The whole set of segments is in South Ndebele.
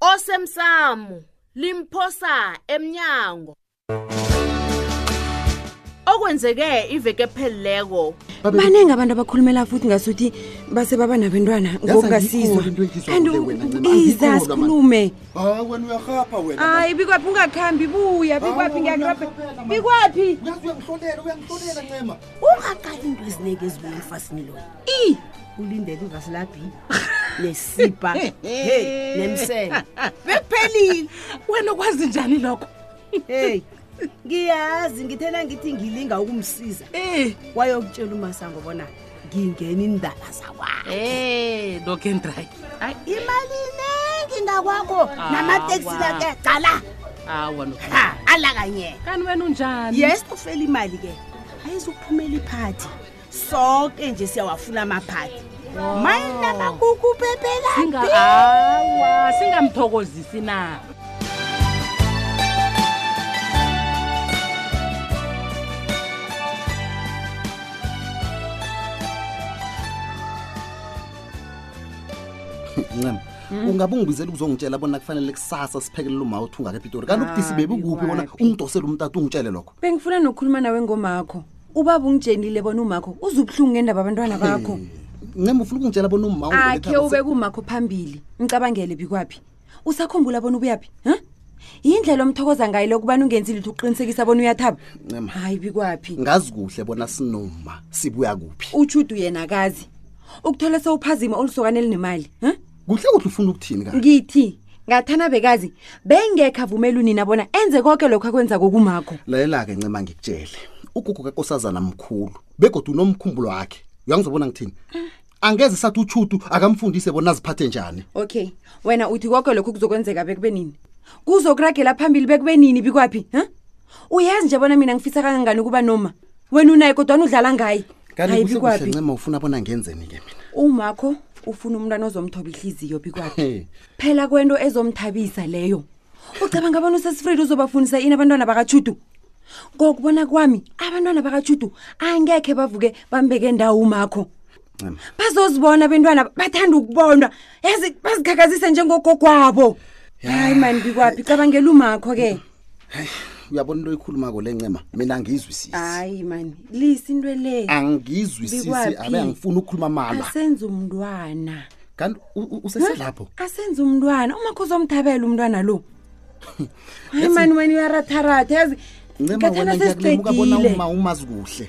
osemsamo limphosa emnyango okwenzeke iveke ephelileko baningi abantu abakhulumela futhi ngasuthi base baba nabentwana ngokungasizwa kanti iza sikhulume ah, hayi bikwaphi ungakhambi buya bikwaphi ah, ngiyakurabhe bikwaphi ungaqali into eziningi ezibuya emfasini loyo i ulindele ivasi labi nesipa hey nemsele bekuphelile wena kwazi njani lokho hey ngiyazi ngithena ngithi ngilinga ukumsiza eh wayokutshela umasango bona ngingena indaba zakwakhe eh dog and right ay imali nengi ngakwakho ah, namateksi lake cala awa no ha alakanye kanti wena unjani yes ufela imali ke ayizukuphumela iphathi soke nje siyawafuna amaphadi mayina makuku pepelaphi awa singamthokozisi na ncema Mm. ungabe ungibizela ukuzongitshela bona kufanele kusasa siphekelele uma uthi ungaka epitori kanti ubudisi bebi kuphi bona ungidosele umtata ungitshele lokho bengifuna nokukhuluma nawe ngomakho ubaba ungitshenile bona umakho uzubuhlungu ngendaba abantwana bakho ncema ufuna ukungitshela bona umawu akhe ubeka umakho phambili ngicabangele bikwaphi usakhumbula bona ubuyaphi ha yindlela omthokoza ngayo lokubana ungenzi litho ukuqinisekisa bona uyathaba ncema hayi bikwaphi ngazi kuhle bona sinoma sibuya kuphi utshudu yena akazi ukuthola sewuphazima olusokane elinemali ha kuhle kuhle ufuna ukuthini ka ngithi ngathana bekazi bengekhe avumela unina bona enze konke lokho akwenza kokumakho lalela-ke ncema ngikutshele ugugu kakosazana mkhulu begodwa unomkhumbulo wakhe uyangizwa bona ngithini angeze sathi utshutu akamfundise bona aziphathe njani okay wena uthi konke lokho kuzokwenzeka bekube nini kuzokuragela phambili bekube nini bikwaphi huh? uyazi nje bona mina ngifisa kangangani ukuba noma wena unaye kodwana udlala ngaye kanti Hayi, kuhle kuhle Bikwaphi. ncema ufuna bona ngenzeni ke mina umakho ufuna umntwana ozomthoba ihliziyo bikwaphi Hey, phela kwento ezomthabisa leyo ucabanga abantu usesifrida uzobafundisa ini abantwana bakatshudu ngokubona kwami abantwana bakatshudu angekhe bavuke bambeke ndawo umakho ncema bazozibona abentwana bathanda ukubonwa yazi bazikhakazise njengogogwabo hayi mani bikwaphi cabangela umakho ke uyabona into oyikhulumako le ncema mina angiyizwisisi hayi mani lisa into le angiyizwisisi Bikwaphi? abe angifuni ukukhuluma mala asenze umntwana kanti u- u- useselapho asenze umntwana uma khuzomthabela umntwana lo hayi mani wena uyaratharatha yazi Ncema, ngathana wena ngiyakulemuka bona sesiqedile uma umazi kuhle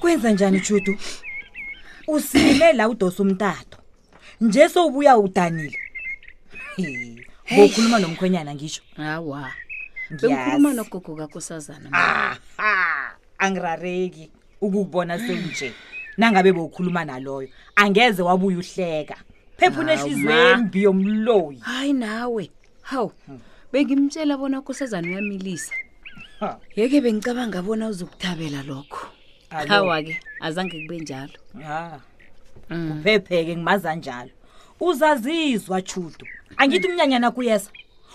kwenza njani judu usile la udosa umtato nje sowubuya udanile He, bokhuluma nomkhwenyana ngisho hawa Ngiyazi. bengikhuluma nogogo kakosazana aha angirareki ukukubona senje nangabe bowukhuluma naloyo angeze wabuya uhleka phepha unehliziyembi yomloyi hayi nawe hawu bengimtshela bona kusezana uyamilisa Ha. yeke bengicabanga bona uzokuthabela lokho Alo. hawa-ke azange kube njalo Ah. Mm. uphepheke ngimaza njalo uzazizwa tshudu angithi umnyanyana kuyesa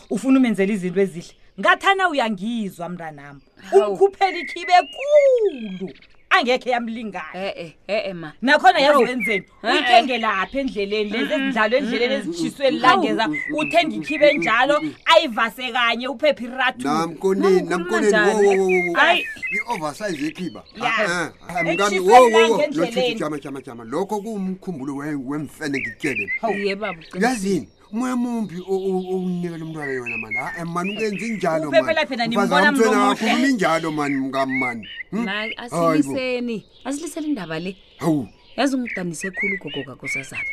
ufuna umenzela izinto ezihle ngathana uyangizwa mntanami umkhuphela ikhibe kulu angekhe yamlingana e-e e-e ma nakhona yazi Bro. wenzeni Eh, eh. uyithengelaphi endleleni lezi ezidlalo endleleni ezitshiswe elangeza uthenga ikhibe enjalo ayivase kanye uphephe iratu namkoneni namkoneni wo wo wo wo Ayi. i-oversize yekhiba Ya. Ah, ah, mkami Etshiswe wo wo wo elanga endleleni. noshushu jama jama jama lokho kuwumkhumbulo we- wemfene ngikutshele iye baba yazi yini umoya mumbi o- o- owunikela umntwana yona mani a-e mani ungenzi njalo Uphepela phela, nimbona mlomo omuhle. akhulumi njalo mani mkami mani Hmm? ma Hayi bo. asiliseni asiliseni indaba le hawu yazi ungidanise khulu ugogo kakosazana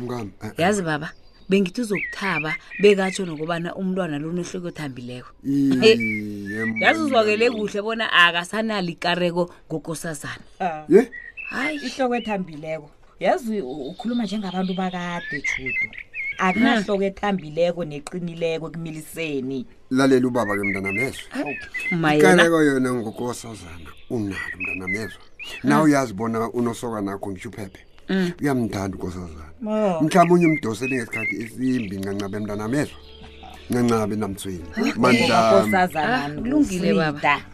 mkami eh, eh. yazi baba bengithi uzokuthaba bekatsho nokubana umntwana lo unehloko othambileko Iye, mani. yazi uzwakele kuhle bona akasanali ikareko ngokosazana Ye? hayi ihloko ethambileko yazi u- ukhuluma njengabantu bakade tshudu akunahloko ethambileko neqinileko ekumiliseni lalela ubaba ke mntanamezwa mayena ikareko yona ngokosazana unalo mntanamezwa na uyazibona unosoka nakho ngitshuphephe Mm. uyamthanda ukosazana Oh. mhlawumbe unye umdosele ngesikhathi esimbi ncancabe mntanamezwa ncancabe namtsweni mandlami kulungile baba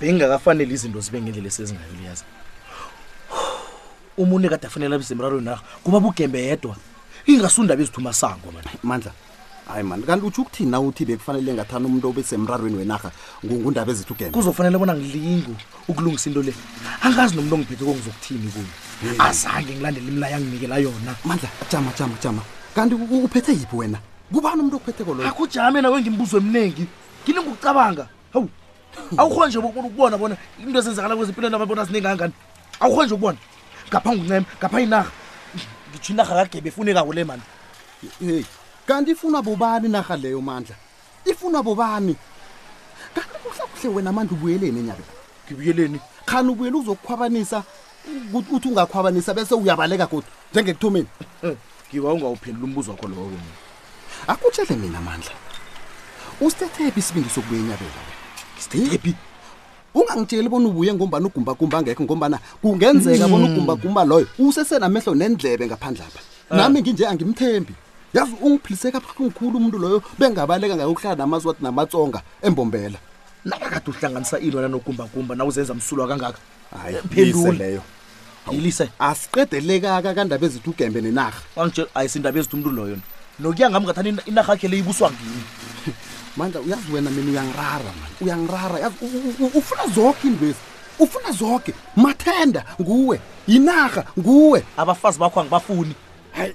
bengingakafanele izinto zibe ngendlela esezingayo liyazi umuntu ekade afanele abe semrarweni naho kuba bugembe yedwa ingasundaba ezithuma sango mani mandla hayi mani kanti utsho ukuthini na uthi bekufanele ngathani umuntu obe semrarweni wenarha ngu- ngundaba ezithi ugembe kuzofanele bona ngilingu ukulungisa into le angazi nomuntu ongiphethe kongizokuthini kuyo azange ngilandele imlayo anginikela yona mandla jama jama jama kanti u- u- uphethe yiphi wena kubani umuntu ophetheko loyo akujame nawe ngimbuzo eminingi ngini ngokucabanga hawu awukhona nje bokubona ukubona bona into ezenzakala kwezempilweni abantu bona ziningi kangani awukhona nje ukubona ngapha nguncema ngapha inarha ngitsho inarha kagebe efunekako le mani heyi kanti ifuna bobani inarha leyo mandla ifuna bobani kanti kuhle kuhle wena mandla ubuyeleni enyabeni ngibuyeleni khani ubuyela uzokukhwabanisa Ukuthi- uthi ungakhwabanisa bese uyabaleka kodwa njengekuthomeni ngiba ungawuphendula umbuzo wakho lowo mina akutshele mina mandla usithethephi isibindi sokubuya enyabela isithethephi ungangitsheli bona ubuye ngombana ugumbagumba angekho ngombana kungenzeka bona ugumbagumba loyo usesenamehlo nendlebe ngaphandlapha nami nginje angimthembi yazi ungiphilise kabuhlungukhulu umuntu loyo bengabaleka ngayokuhlala namazwati namatsonga embombela nakakade uhlanganisa ilwana nogumbagumba na uzenza msulwa kangaka hayi Phendula. yise leyo yilise asiqedelekaka kandaba ezithu ugembe nenarha wangitshela ayisindaba ezithu umntu loyo na. nokuya ngami ngathana ina- inarha yakhe le ibuswa ngimi mandla uyazi wena mina uyangirara mani uyangirara yazi u- u- u- ufuna zoke iintwezi ufuna zoke mathenda nguwe yinarha nguwe abafazi bakho angibafuni hayi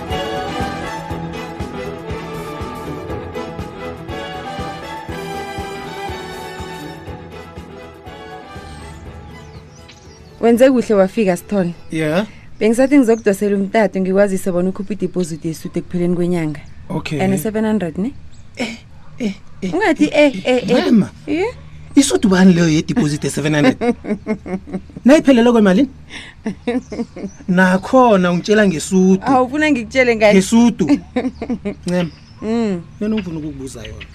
wenze kuhle wafika sithole yeah bengisathi ngizokudosela umtato ngikwazise bona ukhupha ideposit yesuti ekupheleni kwenyanga okay and 700 ne eh eh, eh ungathi eh eh, eh. mama yeah isudu bani leyo yedeposit ye-700 nayiphelelwe kwemalini nakhona ungitshela ngesudu awufuna ngikutshele ngayo ngesudu ncema mm. mina ungifuna ukukubuza yona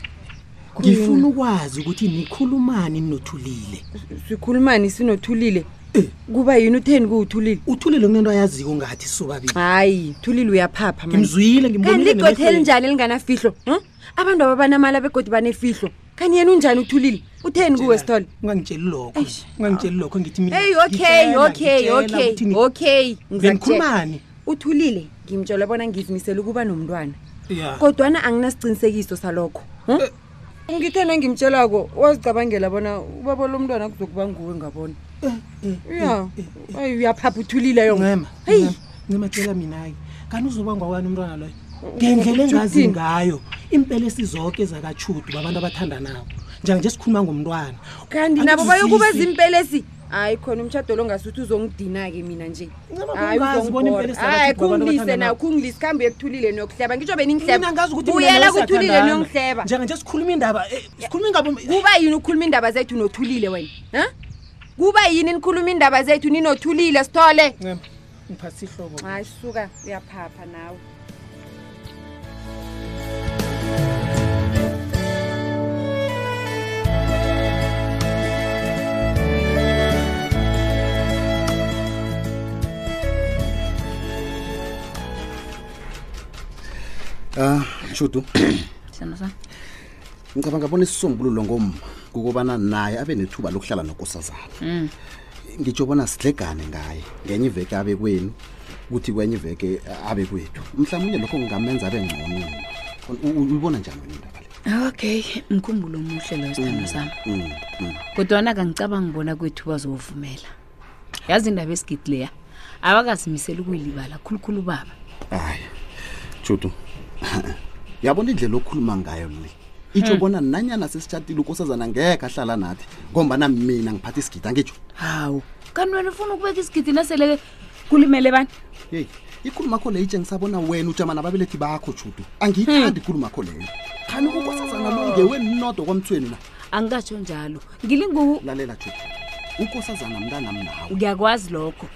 ngifuna ukwazi ukuthi nikhulumani ninothulile sikhulumani sinothulile eh. kuba yini utheni kuwuthulile uthulile kunento ayaziko ngathi sobabili hayi thulile uyaphapha ngimzwile ngimligotheli njani elinganafihlo hm? abantu ababanamali abegodi banefihlo khani yena unjani uthulile utheni kuwe sithole ungangitsheli lokho Eish. ungangitsheli lokho ngithi mina heyi okay ngitshela, okay ngitshela okay ukuthi ni- okay ngizakutjela. benikhulumani uthulile ngimtshelwe bona ngizimisele ukuba nomntwana ya kodwana anginasiqinisekiso salokho hm? ngithe nangimtshelako wazicabangela bona ubaba lo mntwana kuzokuba nguwe ngabona ya ayi uyaphapha uthulile yonke ncema heyi ncema tshela mina-ke kanti uzoba ngwakwani umntwana loyo ngendlela engazi ngayo impela esizoke zakatshudu babantu abathandanako njenganje sikhuluma ngomntwana kanti nabo bayokuba zimpelesi hayi khona umtshado lo ngasuthi uzongidina-ke mina nje hayi khungilise nayo khungilise khambe uyekuthulile niyokuhleba ngitsho beningihlebabuyela kuthulile niyongihleba njenganje sikhuluma indaba eh, sikhuluma ingaba kuba yini ukhuluma indaba zethu nothulile wena um kuba yini nikhuluma indaba zethu ninothulile sithole ngiphatha ihlobo hayi suka uyaphapha nawe Ah, Shudu. Sithando sami. ngicabanga bona isisombululo ngomma kukobana naye abe nethuba lokuhlala nokosazana Mm. ngitsho bona sidlegane ngaye ngenye iveke abe kwenu kuthi kwenye iveke a- abe kwethu mhlawumbe lokho ngingamenza abe ngcono yena. U- u- uyibona njani wena indaba le okay mkhumbulo omuhle loyo sithando sami Mm, mm. kodwana kangicabanga bona kwethu bazowuvumela yazi indaba esigidi leya abakazimisela ukuyilibala khulukhulu baba hayi judu yabona indlela okhuluma ngayo le itsho hmm. bona nanyana sesitshatile ukosazana ngekho ahlala nathi ngombana mina ngiphatha isigidi angitsho hawu kanti wena ufuna ukubeka isigidi nasele kulimele bani yeyi ikhuluma kho leyo itshengisabona wena ujama nababelethi bakho judu angiyithandi hmm. ikhuluma kho leyo khani ukosazana longewe mnodo kwamthweni na angikatsho njalo ngilingu lalela judu ukosazana mntanam nawe ngiyakwazi lokho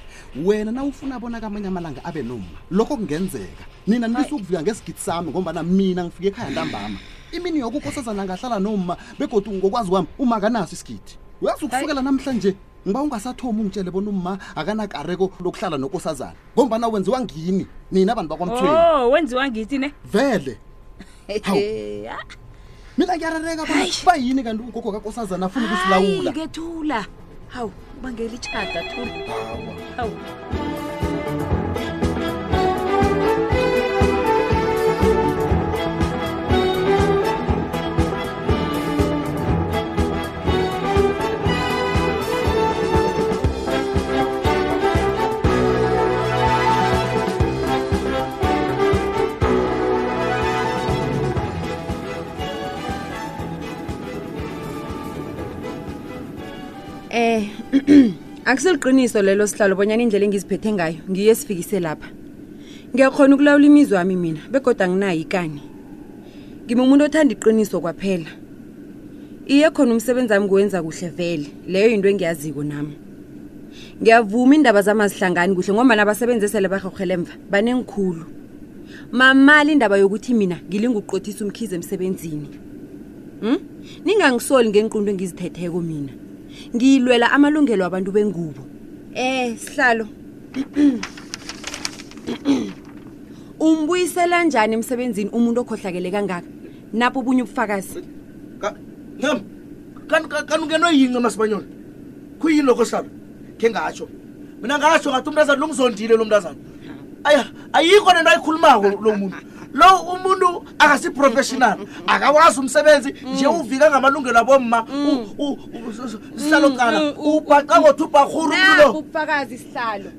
wena na ufuna bona kamanye amalanga abe noma lokho kungenzeka nina nisukuvika ngesigidi sami ngombana mina ngifike ekhaya ntambama imini yoko ukosazana ngahlala noma begodwa ngokwazi kwami uma akanaso isigidi uyazi ukusukela namhlanje ngiba ungasathomi ungitshele bona uma akanakareko lokuhlala nokosazana ngombana wenziwa ngini nina abantu bakwamthweni oh wenziwa ngithi ne vele Hawu. Ah, mina ngiyarareka bona Hayi. kuba yini kanti ugogo kakosazana afuna ukusilawula hayi-ke thula hawu ubangela itshada thula Hawa. hawu Eh akuseliqiniso lelo sihlalo bonyana indlela engiziphethe ngayo ngiyo esifikise lapha. Ngiyakhona ukulawula imizwa wami mina begoda anginayo ikani. ngimumuntu othanda iqiniso kwaphela iye khona umsebenzi wami ngiwenza kuhle vele leyo yinto engiyaziko nami ngiyavuma iindaba zami azihlangani kuhle ngombana abasebenzi esele barhorhela emva banengikhulu mamali indaba yokuthi mina ngilinguqothisa umkhize emsebenzini um ningangisoli ngenqundo engizithetheko mina ngiyilwela amalungelo abantu bengubo um sihlalo umbuyisela njani emsebenzini umuntu okhohlakele kangaka napho obunye ubufakazi ncam kanti ungenwe yini ncam asibanyona khuyini lokho sihlaba khe ngatsho mina ngatsho ngathi umntazana lomzondile lo mntazana aya ayikho nento ayikhulumako lo muntu lo umuntu akasiprofessional akawazi umsebenzi nje mm. uvika ngamalungelo abomma mm. sihlalo cala mm. ubhaca ngothi ubhahuru umntu lo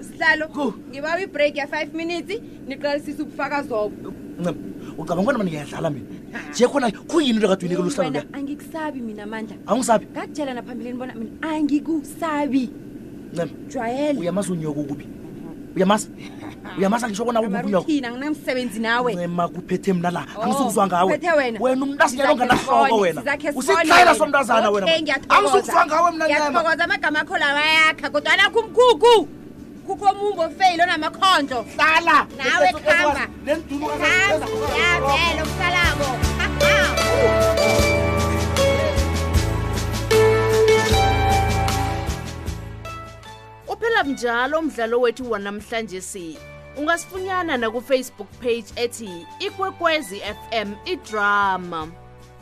sihlalo ngibawa ibreak ya-five minutes niqalisisa ubufakazi obo ucabanga ubona mani ngiyadlala mina nje khona khuyini into kadwinike luhlalo angikusabi mina amandla awungisabi ngakutshelana phambilini bona mina angikusabi ncema jwayele uyamazi unyoka ukubi uyamazi uyamaza ngisho kona kububunyoko thina nginamsebenzi nawe ncema kuphethe mna la Oh, angisukuzwa ngawe kuphethe wena. wena umntasinyana Sizakhe onganahloko sibone, wena sizakhe sibone usithayela wena. somntazana wena Okay, ngiyathokoza. angisukuzwa ngawe mna ncema ngiyathokoza amagama akho lawa yakha kodwa anakho umkhukhu khukhu omungu ofeyile onamakhondlo hlala nawe khamba nendulo khamba yavele okusalako uphela mnjalo umdlalo wethu wanamhlanje si ungasifunyana nakufacebook page ethi ikwekwezi fm idrama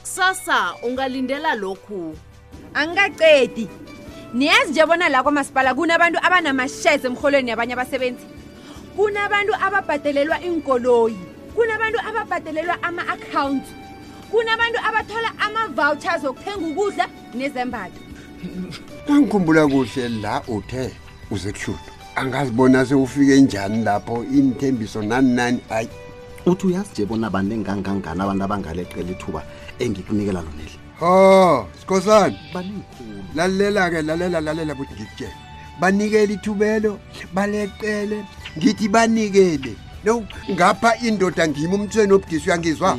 kusasa ungalindela lokhu angikaqedi niyazi nje bona la kwamasipala kunabantu abanamasheze emholweni yabanye abasebenzi kunabantu ababhadelelwa iinkoloyi kunabantu ababhadelelwa ama-akhawunti kunabantu abathola ama-vouchers okuthenga ukudla nezembatho nangikhumbula kuhle la uthe uze kushuthu angazibona sewufike njani lapho iinthembiso nani nani ayi uthi uyazi nje bona bani engangangani abantu abangaleqela ithuba engikunikela loneli ho sikhosana baningikhulu lalela-ke lalela lalela kuthi ngikutshela banikele ithubelo baleqele ngithi banikele no ngapha indoda ngimi umthweni obudisi uyangizwa